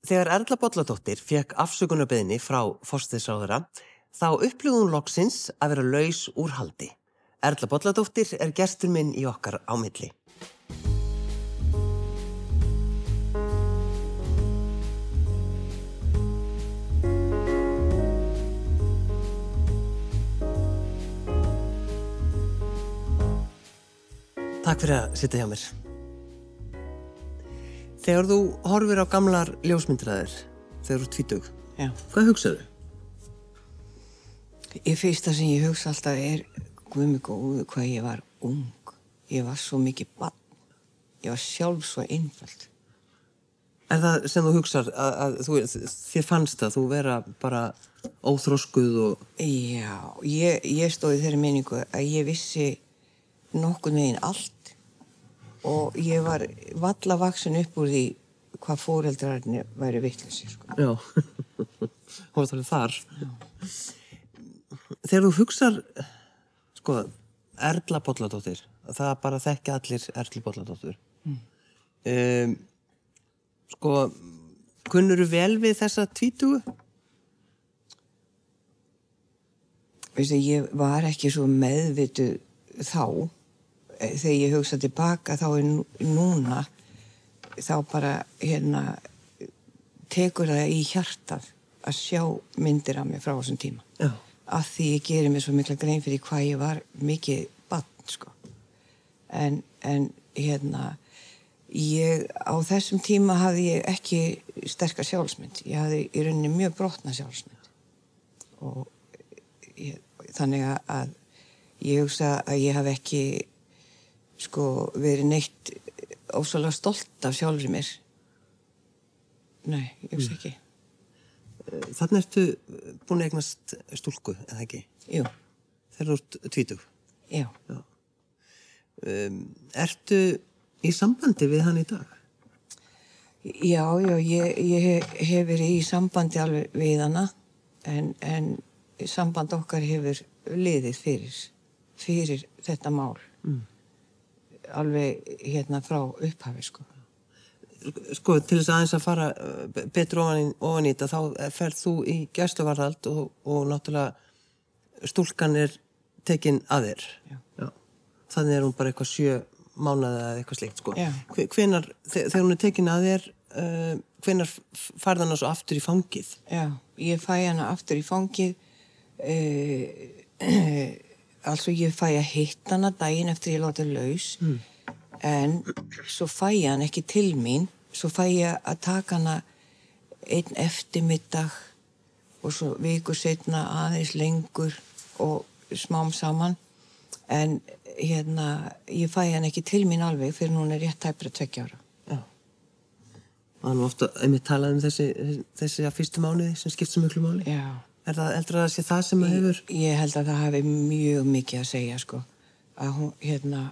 Þegar Erla Bolladóttir fekk afsökunarbeðni frá fórstiðsráðura þá upplögum hún loksins að vera laus úr haldi. Erla Bolladóttir er gestur minn í okkar ámilli. Takk fyrir að sitja hjá mér. Þegar þú horfir á gamlar ljósmyndraðir, þegar þú er tvítug, Já. hvað hugsaðu? Í fyrsta sem ég hugsa alltaf er guðmi góðu hvað ég var ung. Ég var svo mikið bann. Ég var sjálf svo einföld. Er það sem þú hugsar að, að þú, þér fannst að þú vera bara óþróskuð og... Já, ég, ég stóði þeirri minningu að ég vissi nokkur megin allt og ég var valla vaksin upp úr því hvað fóreldrarnir væri vittlisir. Sko. Já, þú varst alveg þar. Þegar þú hugsar, sko, Erla Bolladóttir, það bara þekki allir Erli Bolladóttir. Um, sko, kunnuru vel við þessa tvítugu? Veistu, ég var ekki svo meðvitu þá þegar ég hugsa tilbaka þá er nú- núna þá bara hérna tekur það í hjartað að sjá myndir af mig frá þessum tíma. Já. af því ég gerir mér svo mikla grein fyrir hvað ég var mikið bann sko. En, en hérna ég á þessum tíma hafði ég ekki sterkar sjálfsmynd. Ég hafði í rauninni mjög brotna sjálfsmynd. Og ég, þannig að- að ég hugsa að ég haf ekki sko verið neitt ósvalega stolt af sjálfur mér nei, ég hugsa ekki Þannig ertu búin að eignast stúlku, eða ekki? jú, Þegar þú ert tvítug. já, Um, ertu í sambandi við hann í dag? já, já ég, ég hef, hef verið í sambandi alveg við hana en, en samband okkar hefur liðið fyrir fyrir þetta mál mm. Alveg hérna frá upphafi sko Sko, til þess aðeins að fara uh, betur ofan í, ofan í þetta, þá ferð þú í gæsluvarðald og, og náttúrulega stúlkan er tekin að þér. Já. Þannig er hún bara eitthvað sjö mánaði eða eitthvað slikt, sko. Já. Hve- Hvenær, þe- þegar hún er tekin að þér, uh, hvenar farð hann svo aftur í fangið? Já, ég fæ hana aftur í fangið uh, altså ég fæ að hitta hana daginn eftir ég láta laus. En svo fæ ég hann ekki til mín. Svo fæ ég að taka hana einn eftirmiddag og svo viku setna aðeins lengur og smám saman. En hérna ég fæ hann ekki til mín alveg fyrir hún er rétt tæpra tveggja ára. Já. Það er nú ofta, einmitt talað um þessi, þessi að fyrstu mánuði sem skipt svo miklu máli. Já Er það heldur að það sé það sem að hefur? Ég held að það hafi mjög mikið að segja sko. Að hún, hérna,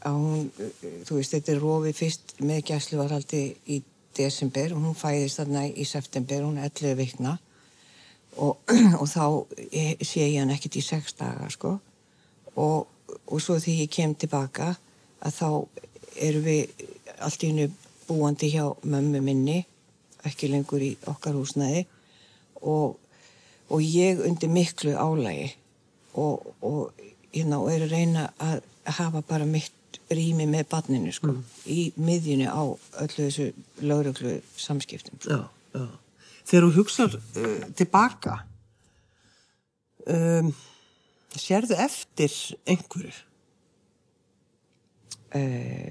að hún, þú veist, þetta er rofið fyrst með gæsluvarhaldi í desember og hún fæðist þarna í september, hún er 11 vikna. Og, og þá sé ég hann ekkert í sex daga sko. Og, og svo því ég kem tilbaka að þá erum við allt í hennu búandi hjá mömmu minni, ekki lengur í okkar húsnæði. Og og ég undir miklu álægi og, og, hérna, og er að reyna að hafa bara mitt rými með barninu sko, í miðjunu á öllu þessu lauruglu samskiptum. Sko. Já, já. Þegar þú hugsar uh, tilbaka, um, sérðu eftir einhverju? Uh,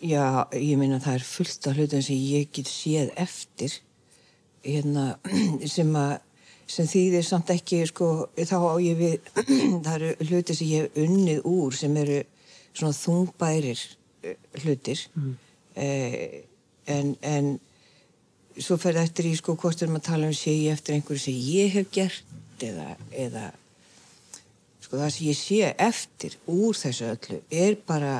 já, ég meina það er fullt af hlutum sem ég get séð eftir hérna, sem að sem þýðir samt ekki sko, þá á ég við það eru hluti sem ég hef unnið úr sem eru svona þungbærir eh, hlutir mm. eh, en, en svo fer það eftir í sko hvort erum að tala um sé ég eftir einhverju sem ég hef gert eða, eða sko það sem ég sé eftir úr þessu öllu er bara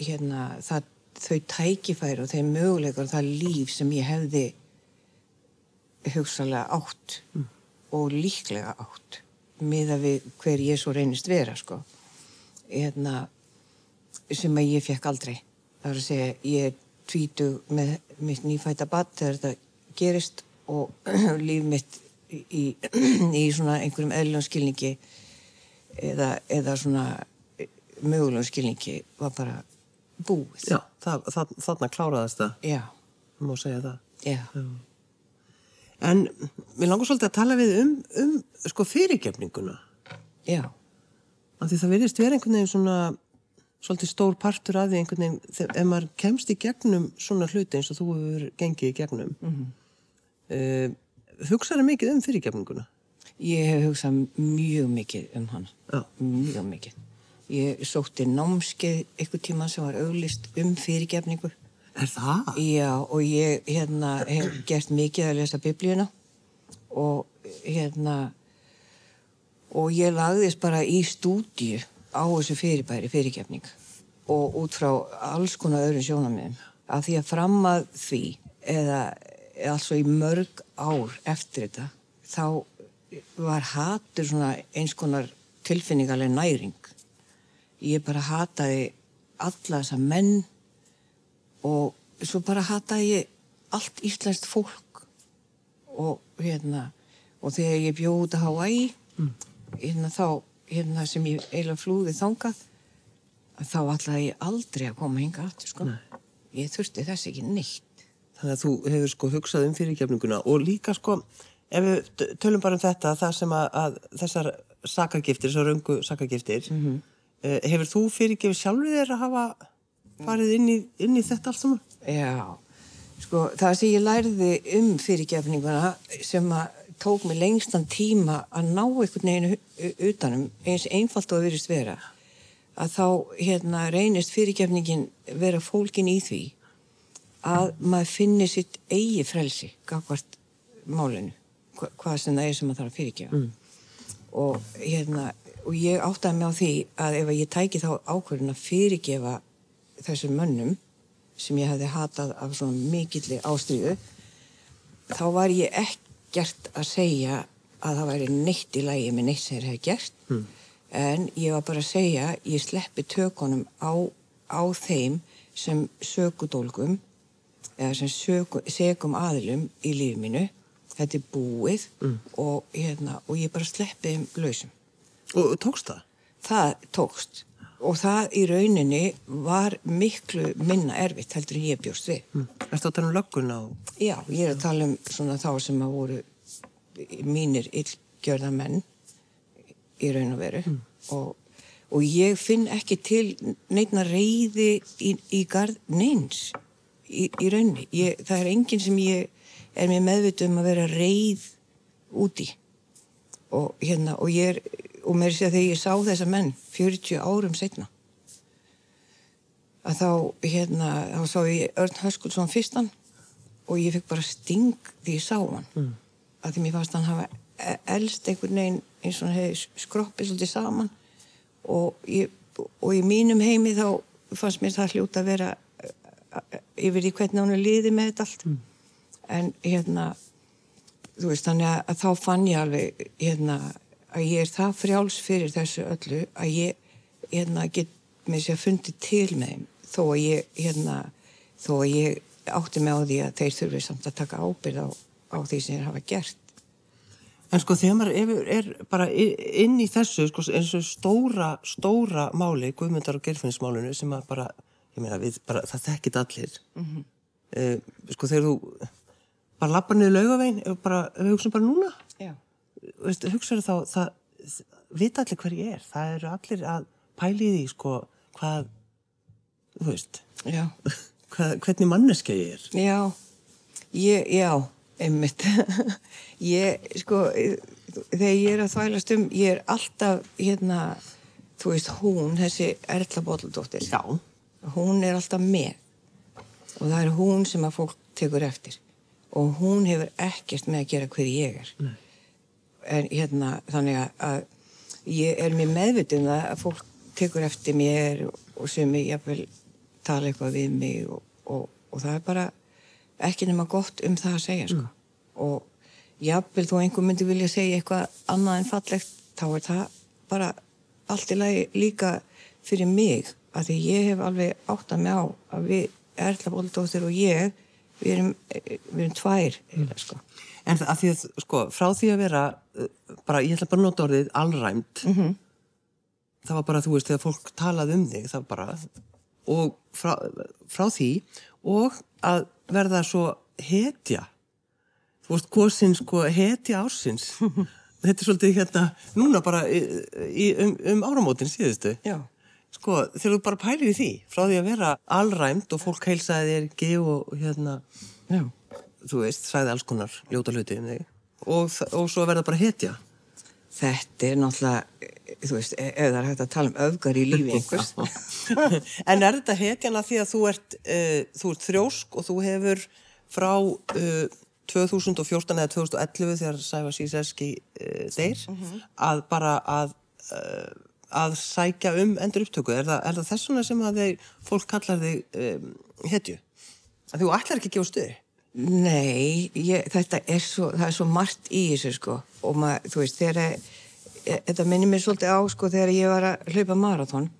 hérna það, þau tækifæri og þeim möguleikar og það líf sem ég hefði hugsalega átt mm. Og líklega átt miða við hver ég svo reynist vera sko. Hérna, sem að ég fekk aldrei. Það er að segja ég er tvítug með mitt nýfæta badd þegar þetta gerist og líf mitt í, í, svona einhverjum eðlum skilningi eða, eða svona mögulegum skilningi var bara búið. Já, það, það, þarna kláraðast það, Já, má segja það. já, En við langar svolítið að tala við um, um sko fyrirgefninguna. já, Af því það virðist vera einhvern veginn svona svolítið stór partur af því einhvern veginn þegar ef maður kemst í gegnum svona hluti eins og þú hefur gengið í gegnum mm -hmm. uh, hugsaður mikið um fyrirgefninguna ég hef hugsað mjög mikið um hana. Já. Mjög mikið. Ég sótti námskeið einhver tíma sem var auglist um fyrirgefningu. Er það? Já, og ég hérna, hef gert mikið að lesa biblíuna og hérna og ég lagðist bara í stúdíu á þessu fyrirbæri, fyrirgefning og út frá alls konar öðrum sjónamiðum að því að fram að því eða altså í mörg ár eftir þetta þá var hatur svona eins konar tilfinningarlega næring ég bara hataði alla þessa menn og svo bara hataði ég allt íslenskt fólk. Og hérna og þegar ég bjóð út að Hawaii hérna þá hérna sem ég eiginlega flúði þangað þá ætlaði ég aldrei að koma hinga aftur sko. Ég þurfti þess ekki neitt. Þannig að þú hefur sko hugsað um fyrirgefninguna og líka sko, ef við tölum bara um þetta, það sem að, að þessar sakagiftir, þessar röngu sakagiftir, Mhm. uh, hefur þú fyrirgefið sjálfið þér að hafa farið inn í, inn í þetta allt saman? Já, sko, það sem ég lærði um fyrirgefninguna sem að tók mig lengstan tíma að ná einhvern veginn utanum eins einfalt og að virðist vera að þá hérna reynist fyrirgefningin vera fólkin í því að maður finni sitt eigi frelsi gagvart málinu hva, hvað sem það er sem maður þarf að fyrirgefa mm. og hérna og ég áttaði mig á því að ef ég tæki þá ákvörðun að fyrirgefa þessum mönnum sem ég hefði hatað af svona mikilli ástríðu þá var ég ekkert að segja að það væri neitt í lægi með neitt sem þeir hefði gert. Mm. en ég var bara að segja ég sleppi tökunum á, á þeim sem sökudólgum eða sem söku, segum aðilum í lífi mínu. Þetta er búið og, hérna, og ég bara sleppi þeim lausum. Og tókst það? það tókst og það í rauninni var miklu minna erfitt heldur en ég bjóst við. Mm. Ertu að tala um lögguna og... Já, ég er að tala um svona þá sem að voru mínir illgjörða menn í raun og veru og, og ég finn ekki til neitna reyði í, í garð neins í, í rauninni. Ég, það er enginn sem ég er mér meðvituð um að vera reyð úti og hérna og ég er og mér sé að þegar ég sá þessa menn 40 árum setna að þá hérna þá sá ég Örn Höskulsson fyrstan og ég fekk bara sting því ég sá hann. Mm. að því mér fannst hann hafa elst einhvern veginn eins og hann hefði skroppið svolítið saman og, ég, og í mínum heimi þá fannst mér það hljóta að vera eh, yfir í hvernig hann er liðið með þetta allt. En hérna þú veist þannig að, að þá fann ég alveg hérna að ég er það frjáls fyrir þessu öllu að ég hérna get með sér fundið til með þeim. Þó að ég hérna þó að ég átti mig á því að þeir þurfi samt að taka ábyrð á, á því sem þeir hafa gert. En sko þegar maður er, er bara inn í þessu, sko, eins og stóra, stóra máli, Guðmundar og Gerfinnsmálinu sem að bara, ég meina við, bara, það þekkit allir. Mm sko þegar þú bara lappar niður laugavegin, ef bara, við hugsaum bara núna, Já, veist, hugsaðu þá, það, vita allir hver ég er. Það eru allir að pæli því, sko, hvað, þú veist, hvað, hvernig manneska ég er. já ég, já, einmitt ég, sko þegar ég er að þvælast um ég er alltaf, hérna þú veist, hún, þessi Erla Bottldóttir Já. hún er alltaf með og það er hún sem að fólk tekur eftir og hún hefur ekkert með að gera hver ég er Nei. En hérna þannig að, að ég er mér meðvitið um að fólk tekur eftir mér og, sem ég jafnvel tala eitthvað við mig og, og, og það er bara ekki nema gott um það að segja sko. og jafnvel þó einhver myndi vilja segja eitthvað annað en fallegt þá er það bara allt í lagi líka fyrir mig að því ég hef alveg áttað mig á að við Erla Bóldóttir og ég við erum, við erum tvær mm. sko. En það, að því að, sko, frá því að vera uh, bara, ég ætla bara að nota orðið allræmt mm -hmm. það var bara, þú veist, þegar fólk talaði um þig, það var bara og frá, frá því og að verða svo hetja þú veist, kosin, sko, hetja ársins þetta er svolítið hérna núna bara í, í, um, um áramótin síðustu Já Sko, þegar þú bara pælir í því, frá því að vera allræmt og fólk heilsaði þér ekki og hérna, Já. þú veist, sæði alls konar ljóta hluti um þig og, og svo verða bara hetja. Þetta er náttúrulega, þú veist, e- ef það er hægt að tala um öfgar í lífi einhvers. en er þetta hetjana því að þú ert, uh, þú ert þrjósk og þú hefur frá uh, 2014 eða 2011 þegar Sæfa Síseski uh, deyr, mm -hmm. að bara að að sækja um endur upptöku er það, er það þessuna sem að þeir fólk kallar þig um, hetju? Að þú ætlar ekki að gefa stuði Nei, ég, þetta er svo það er svo margt í þessu sko. Og maður, þú veist, þegar e, þetta minnir mér svolítið á sko þegar ég var að hlaupa marathón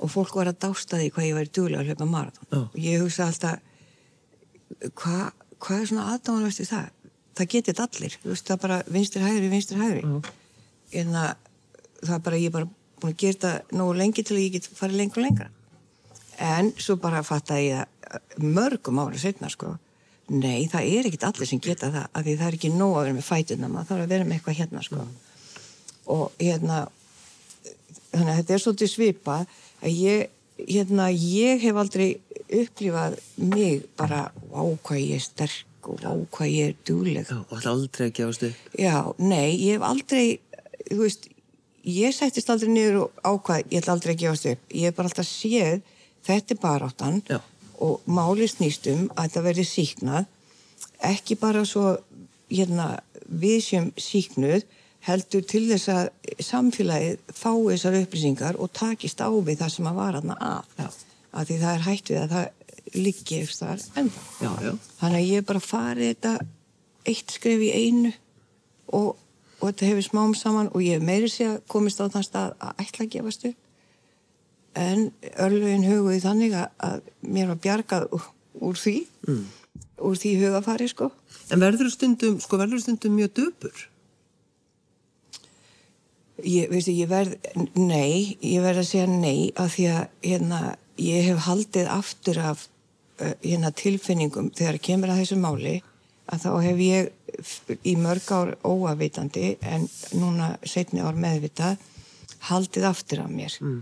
og fólk var að dásta því hvað ég væri duglega að hlaupa marathón oh. og ég hugsa alltaf hvað hva er svona aðdáðan veist það? Það getur allir, þú veist, það bara vinstir hægri, vinstir hægri oh. en það, það bara, ég bara búin að gera þetta nógu lengi til að ég get farið lengur lengra. En svo bara fatta ég að mörgum ára setna sko nei það er ekkit allir sem geta það af því það er ekki nóg að vera með fætuna maður þarf að vera með eitthvað hérna sko. Mm. og hérna þannig að þetta er svolítið svipa að ég, hérna ég hef aldrei upplifað mig bara á hvað ég er sterk og á hvað ég er dúleg og aldrei að gefast upp. Já, nei, ég hef aldrei þú veist, ég sættist aldrei niður og ákvað, ég ætla aldrei að gefast upp. Ég hef bara alltaf séð, þetta er bara áttan Já. og máli snýstum að þetta verði síknað ekki bara svo hérna, við sem síknuð heldur til þess að samfélagið fái þessar upplýsingar og takist á við það sem að var aðna að. Já. að því það er hægt við að það liggi eftir þar enda Já, þannig að ég bara farið þetta eitt skref í einu og og þetta hefur smám saman og ég hef meiri sé að komist á þann stað að ætla að gefast upp en örlögin huguði þannig að, að mér var bjargað úr, því mm. úr því hugafari sko En verður stundum, sko verður stundum mjög döpur? Ég, veistu, ég verð nei, ég verð að segja nei af því að hérna, ég hef haldið aftur af uh, hérna, tilfinningum þegar kemur að þessu máli að þá hef ég í mörg ár óavitandi en núna setni ár meðvitað haldið aftur af mér mm.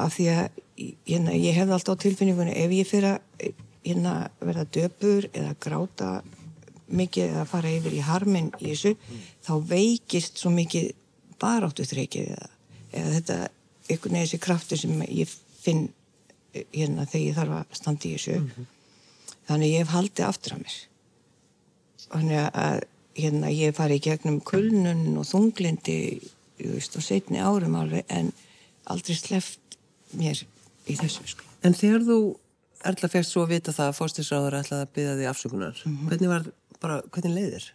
af því að hérna, ég hefði alltaf á tilfinningunni ef ég fyrir að hérna, verða döpur eða gráta mikið eða fara yfir í harminn í þessu mm. þá veikist svo mikið baráttu þreikið eða, eða þetta einhvern veginn þessi kraftur sem ég finn hérna þegar ég þarf að standa í þessu mm -hmm. þannig ég hef haldið aftur af mér þannig að hérna, ég fari í gegnum kulnun og þunglindi veist, og setni árum alveg en aldrei sleft mér í þessu sko. En þegar þú Erla fegst svo að vita það að fórstisráður ætlaði að byggja því afsökunar mm -hmm. hvernig var, bara, hvernig leiðir?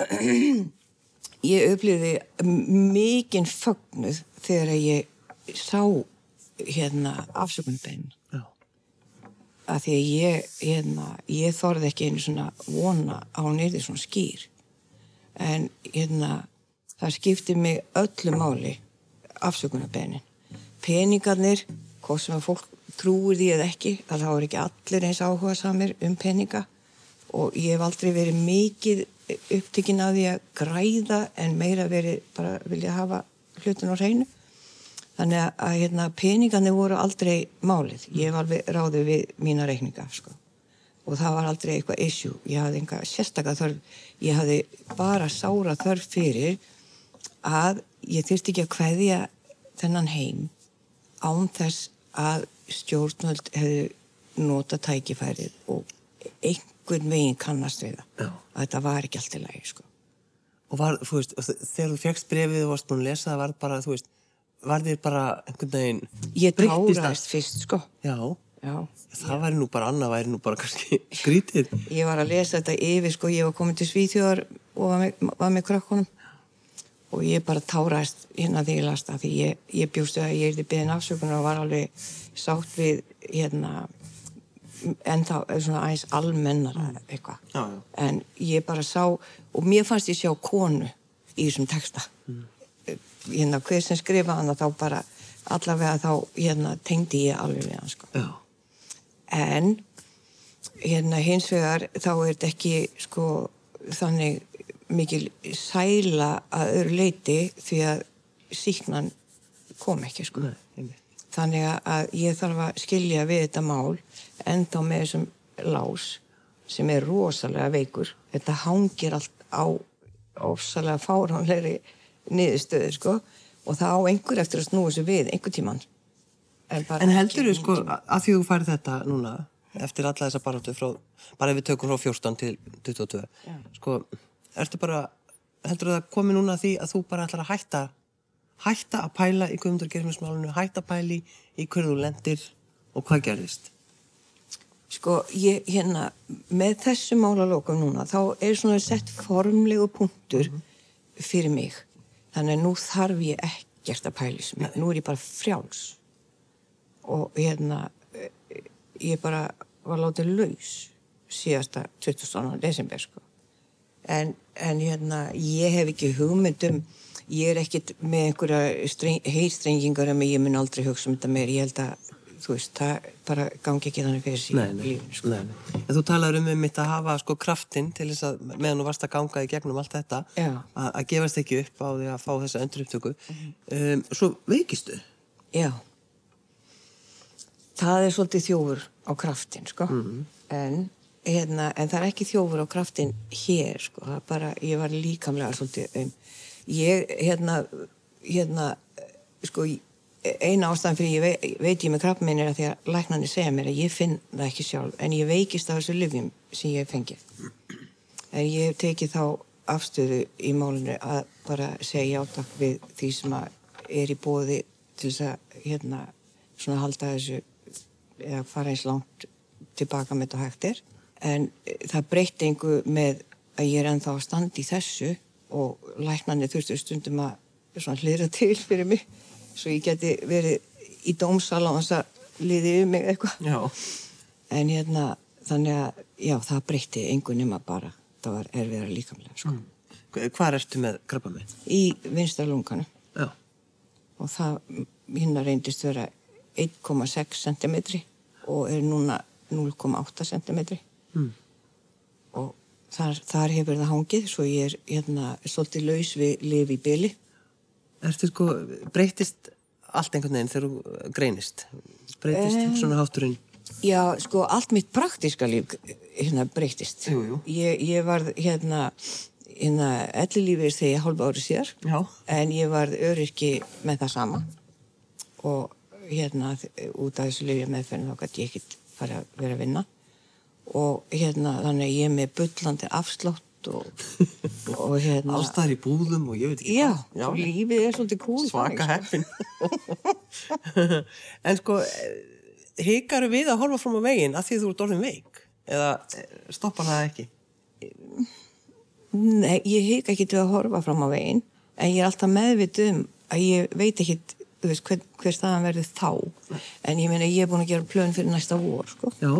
Ég upplýði mikinn fögnuð þegar ég sá hérna afsökunbein að því að ég, hérna, ég þorði ekki einu svona vona á nýrði svona skýr. En hérna, það skipti mig öllu máli afsökunarbeinin peningarnir, hvað sem að fólk trúir því eða ekki að það voru ekki allir eins áhuga samir um peninga. Og ég hef aldrei verið mikið upptikinn að því að græða en meira verið bara vilja hafa hlutin á hreinu Þannig að hérna, peningarnir voru aldrei málið. Ég var ráðið við mína reikninga sko. og það var aldrei eitthvað issue. Ég hafði enga sérstaklega þörf. Ég hafði bara sára þörf fyrir að ég þurfti ekki að hveðja þennan heim án þess að stjórnvöld hefðu nota tækifærið og einhvern veginn kannast við það. Já. Að þetta var ekki allt í lagi sko. Og var, þú veist, þegar þú fegst brefið og varst búin að lesa það var bara, þú veist var þér bara einhvern veginn ég tárast fyrst sko. Já, já. Það já. væri nú bara annað væri nú bara kannski skrítið. Ég var að lesa þetta yfir sko. Ég var komin til Svíþjóðar og var með, var með krakkonum og ég bara tárast hérna þegar ég las það því ég, ég bjóstu að ég erði beðin afsökunar og var alveg sátt við hérna en þá er svona aðeins almennara eitthvað. Já, já. en ég bara sá og mér fannst ég sjá konu í þessum texta. Mm. Hérna hver sem skrifa hana þá bara allavega þá hérna tengdi ég alveg við hann sko. En hérna hins vegar þá er þetta ekki sko þannig mikil sæla að öðru leiti því að síknan kom ekki sko. Nei, þannig að ég þarf að skilja við þetta mál en þá með þessum lás sem er rosalega veikur. Þetta hangir allt á ofsalega fáránlegri niðurstöðu sko og það á einhver eftir að snúa sig við einhver tíman en, En heldur þú sko, að því þú færið þetta núna, eftir alla þessa baráttu frá, bara ef við tökum frá 14 til 22, Já. sko, ertu bara, heldur það komið núna að því að þú bara ætlar að hætta, hætta að pæla í guðmundur gerfinsmálunu, hætta að pæli í hverju þú lendir og hvað gerðist? Sko, ég, hérna, með þessu málalókum núna, þá er svona sett formlegu punktur fyrir mig. Þannig að nú þarf ég ekkert að pælis mig. Nú er ég bara frjáls. Og hérna, eh, ég bara var látið laus síðasta 20. desember, sko. En, en hérna, ég hef ekki hugmyndum, ég er ekkit með einhverja heitstrengingar um að ég mun aldrei hugsa um þetta meir. Ég held að, þú veist, það bara gangi ekki þannig fyrir síðan lífinu, sko. nei, nei. En þú talaður um um mitt að hafa sko kraftinn til þess að, meðan þú varst að ganga í gegnum allt þetta, að, gefast ekki upp á því að fá þessa öndurupptöku. Um, svo veikistu? Já. Það er svolítið þjófur á kraftin, sko. En, hérna, en það er ekki þjófur á kraftin hér, sko. Það er bara, ég var líkamlega svolítið um. Ég, hérna, hérna, sko, eina ástæðan fyrir ég veit, veit ég með krabbminn er að því að læknarnir segja mér að ég finn það ekki sjálf, en ég veikist af þessu lyfjum sem ég hef fengið. En ég hef tekið þá afstöðu í málinu að bara segja játak við því sem er í bóði til þess að hérna svona halda þessu eða fara eins langt tilbaka með þetta hægt er. En eh, það breytti einhver með að ég er ennþá að standa í þessu og læknarnir þurftu stundum að hlýra til fyrir mig svo ég geti verið í dómsal á þess að liði yfir mig eitthvað. En hérna, þannig að, já, það breytti einhver nema bara. Það var erfiðara líkamlega, sko. Hvað ertu með krabba með? Í. Já. Og það, hérna reyndist vera 1,6 cm og er núna 0,8 cm. Mm. Og þar, þar hefur það hangið, svo ég er, hérna, svolítið laus við lifi í byli. Ertu sko, breytist allt einhvern veginn þegar þú greinist? Breytist um, svona hátturinn? Já, sko, allt mitt praktiska líf hérna breytist. Jú, jú. Ég, ég varð hérna, hérna ellilífið þegar ég hálfa árið síðar. Já. En ég varð öryrki með það sama. Og hérna, út af þessu lifið meðferðin þá gæti ég ekkert fara að vera að vinna. Og hérna, þannig að ég er með bullandi afslátt og, og hérna... Allstaðar í búðum og ég veit ekki Já, og lífið er svolítið kúl. Svaka heppin. en sko, hikaru við að horfa fram á veginn að því þú ert orðin veik? Eða eh, stoppar það ekki? Nei, ég hika ekki til að horfa fram á veginn en ég er alltaf meðvitið um að ég veit ekki hver, hver staðan verður þá en ég meina ég er búin að gera plön fyrir næsta vor sko. Já.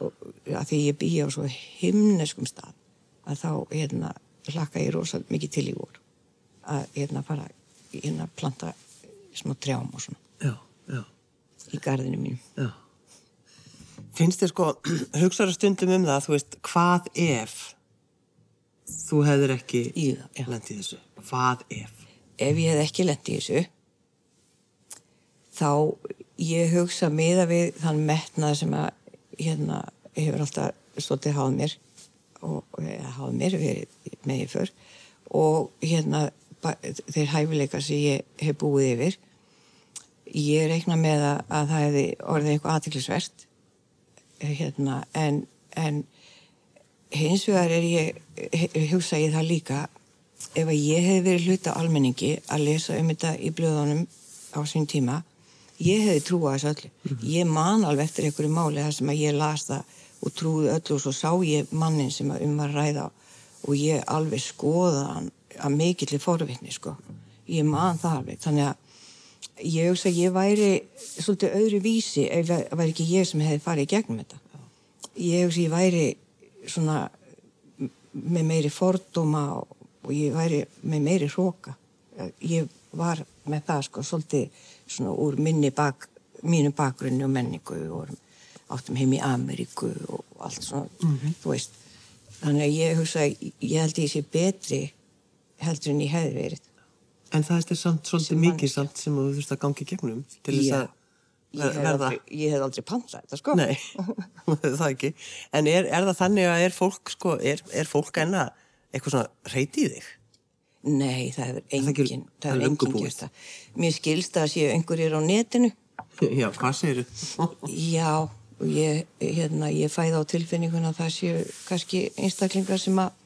og að því ég býja á svo himneskum stað að þá hérna, hlakka ég rosa mikið til í vor að hérna fara hérna planta smá trjám og svona Já, já, í gardinu mín já. Finnst þér sko, hugsaður stundum um það, þú veist, hvað ef þú hefðir ekki í þessu? Hvað ef? ef ég hef ekki lent í þessu þá ég hugsa miða við þann metnað sem að hérna hefur alltaf svolítið háð mér og eða háð mér verið með ég fyrr og hérna þeir hæfileikar sem ég hef búið yfir ég reikna með að, að það hefði orðið eitthvað aðtiklisvert hérna en, en hins vegar er ég hugsa ég það líka ef að ég hef verið hluta almenningi að lesa um þetta í blöðunum á sín tíma ég hefði trúað þessu öllu. Ég man alveg eftir einhverju máli þar sem að ég las það og trúði öllu og svo sá ég mannin sem að um að ræða og ég alveg skoða hann að mikilli forvitni sko. Ég man það alveg. Þannig að ég hugsa að ég væri svolítið öðru vísi ef það væri ekki ég sem hefði farið gegnum þetta. Ég hugsi ég væri svona með meiri fordóma og ég væri með meiri hróka. Ég var með það sko svolítið svona úr minni bak, mínu bakgrunni og menningu og áttum heim í Ameríku og allt svona, þú veist. Þannig að ég hugsa, ég held ég sé betri heldur en ég hefði verið. En það er samt svolítið mikið samt sem þú þurft að gangi gegnum til þess að verða. ég hef aldrei pantað þetta sko. Nei, það ekki. En er, er það þannig að er fólk, sko, er, er fólk enna eitthvað svona reyti í þig? Nei, það ekki- enginn, það er gert það. Mér skilst að séu einhverjir á netinu. Já, hvað segir þú? Já, og ég, hérna, ég fæði á tilfinninguna að það séu kannski einstaklingar sem að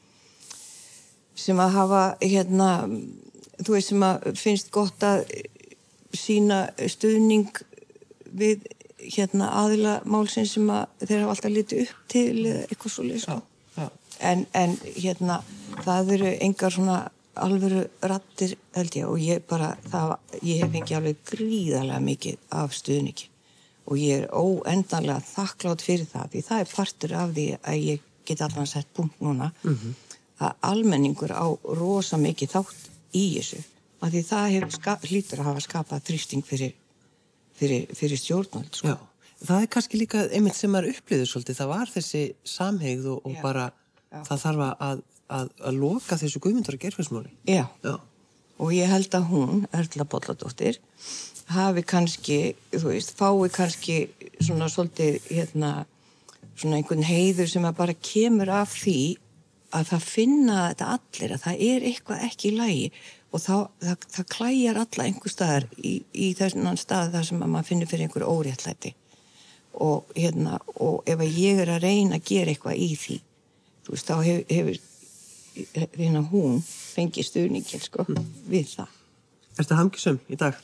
sem að hafa, hérna, þú veist, sem að finnst gott að sína stuðning við hérna aðila málsins sem að þeir hafa alltaf litið upp til eða eitthvað svo leið, sko. En, en hérna, það eru engar svona alvöru rattir held ég. Og ég bara, það, ég hef fengið alveg gríðarlega mikið af stuðningi og ég er óendanlega þakklátt fyrir það því það er partur af því að ég get allan sett punkt núna að almenningur á rosa mikið þátt í þessu að því það hlýtur að hafa skapað þrýsting fyrir, fyrir, fyrir stjórnvöld sko. Já, það er kannski líka einmitt sem maður upplýður svolítið, það var þessi samhegð og, og Já. bara Já. það þarf að, að, að loka þessu guðmyndar og gerfinsmáli. Já. Já. og ég held að hún, Erla Bolladóttir hafi kannski, þú veist, fái kannski svona svolítið hérna, svona einhvern heiður sem að bara kemur af því að það finna þetta allir að það er eitthvað ekki í lægi og þá, það, það klæjar alla einhver staðar í, í þessan stað þar sem að maður finnir fyrir einhver óréttlæti og hérna, og ef ég er að reyna að gera eitthvað í því þú veist, þá hefur, hefur hérna hún fengið stuðningin sko við það. Ertu hamkisum í dag?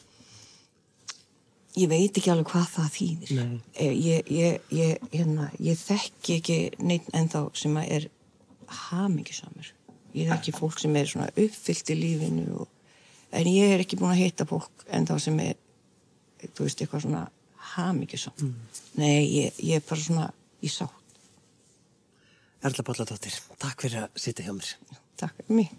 Ég veit ekki alveg hvað það þýðir. Eh, Ég, ég, ég, hérna, ég þekki ekki neitt ennþá sem er hamingisamur. Ég þekki fólk sem er svona uppfyllt í lífinu og, en ég er ekki búin að hitta fólk ennþá sem er, þú veist, eitthvað svona hamingisam. Nei, ég, ég er bara svona í sátt. Erla Bolladóttir, takk fyrir að sitja hjá mér. Takk fyrir mig.